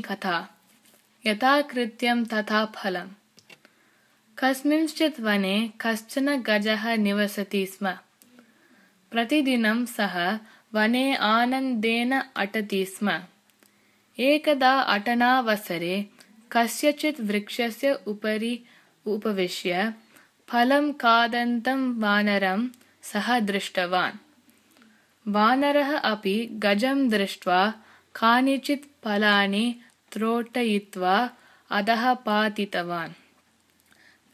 कथा। यथा कृत्यं तथा फलम्। कस्मिंश्चित् वने कश्चन गजः निवसति स्म। प्रतिदिनं सः वने आनन्देन अटति स्म। एकदा अटनावसरे कस्यचित् वृक्षस्य उपरि उपविश्य फलं खादन्तं वानरं सः दृष्टवान्। वानरः अपि गजं दृष्ट्वा कानिचित् फलानि त्रोटयित्वा अधः पातितवान्।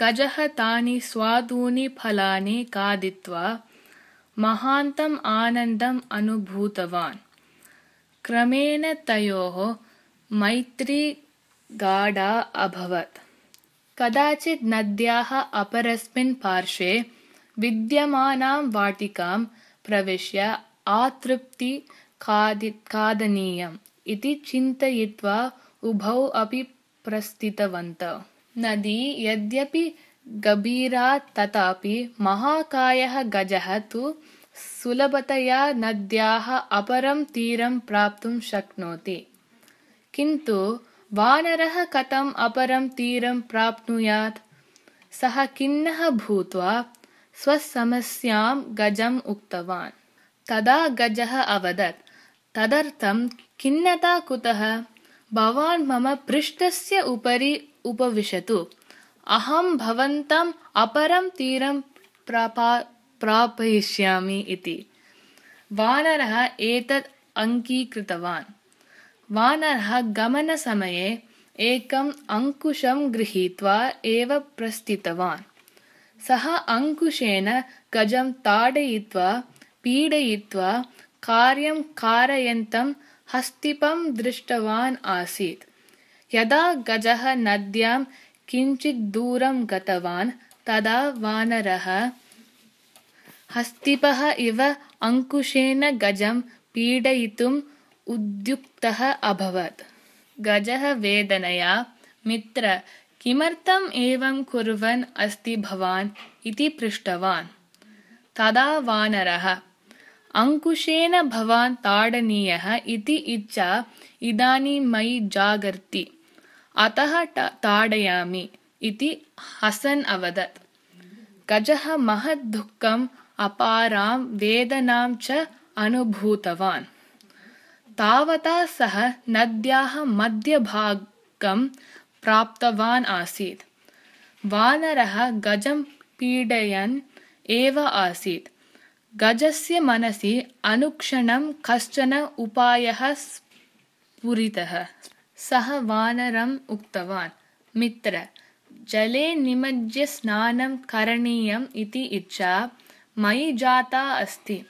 गजः तानि स्वादूनि फलानि खादित्वा महान्तम् आनन्दम् अनुभूतवान्। क्रमेण तयोः मैत्री गाढा अभवत्। कदाचित् नद्याः अपरस्मिन् पार्श्वे विद्यमानां वाटिकां प्रविश्य आतृप्ति खादि खादनीयम् इति चिन्तयित्वा उभौ अपि प्रस्थितवन्तौ। नदी यद्यपि गभीरा तथापि महाकायः गजः तु सुलभतया नद्याः अपरं तीरं प्राप्तुं शक्नोति। किन्तु वानरः कथम् अपरं तीरं प्राप्नुयात्? सः खिन्नः भूत्वा स्वसमस्यां गजम् उक्तवान्। तदा गजः अवदत् तदर्थं खिन्नता कुतः? भवान् मम पृष्ठस्य उपरि उपविशतु। अहं भवन्तम् अपरं तीरं प्रापा प्रापयिष्यामि इति। वानरः एतत् अङ्गीकृतवान्। वानरः गमनसमये एकम् अङ्कुशं गृहीत्वा एव प्रस्थितवान्। सः अङ्कुशेन गजं ताडयित्वा पीडयित्वा कार्यं कारयन्तं हस्तिपं दृष्टवान् आसीत्। यदा गजः नद्यां किञ्चिद्दूरं गतवान् तदा वानरः हस्तिपः इव अङ्कुशेन गजं पीडयितुम् उद्युक्तः अभवत्। गजः वेदनया मित्र किमर्थम् एवं कुर्वन् अस्ति भवान्? इति पृष्टवान्। तदा वानरः अङ्कुशेन भवान् ताडनीयः इति इच्छा इदानीं मयि जागर्ति। अतः ताडयामि इति हसन् अवदत्। गजः महद्दुःखम् अपारां वेदनां च अनुभूतवान्। तावता सः नद्याः मध्यभागं प्राप्तवान् आसीत्। वानरः गजं पीडयन् एव आसीत् गजस्य मनसि अनुक्षणं कश्चन उपायः स्फुरितः। सः वानरम् उक्तवान् मित्र जले निमज्ज्य स्नानं करणीयम् इति इच्छा मयि जाता अस्ति।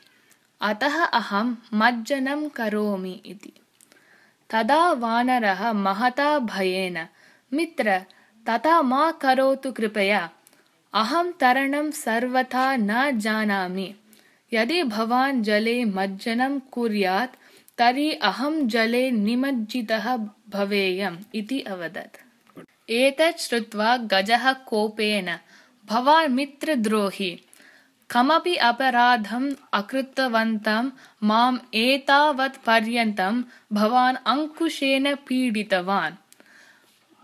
अतः अहं मज्जनं करोमि इति। तदा वानरः महता भयेन मित्र तथा मा करोतु कृपया। अहं तरणं सर्वथा न जानामि यदि भवान् जले मज्जनं कुर्यात् तर्हि अहं जले निमज्जितः भवेयम् इति अवदत्। एतत् श्रुत्वा गजः कोपेन भवान् मित्रद्रोही कमपि अपराधम् अकृतवन्तं माम् एतावत् पर्यन्तं भवान् अङ्कुशेन पीडितवान्।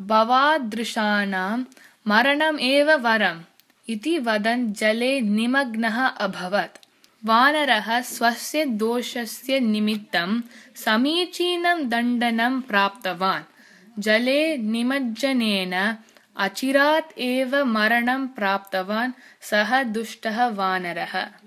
भवादृशानां मरणम् एव वरम् इति वदन् जले निमग्नः अभवत् वानरः स्वस्य दोषस्य निमित्तं समीचीनं दण्डनं प्राप्तवान्। जले निमज्जनेन अचिरात् एव मरणं प्राप्तवान् सः दुष्टः वानरः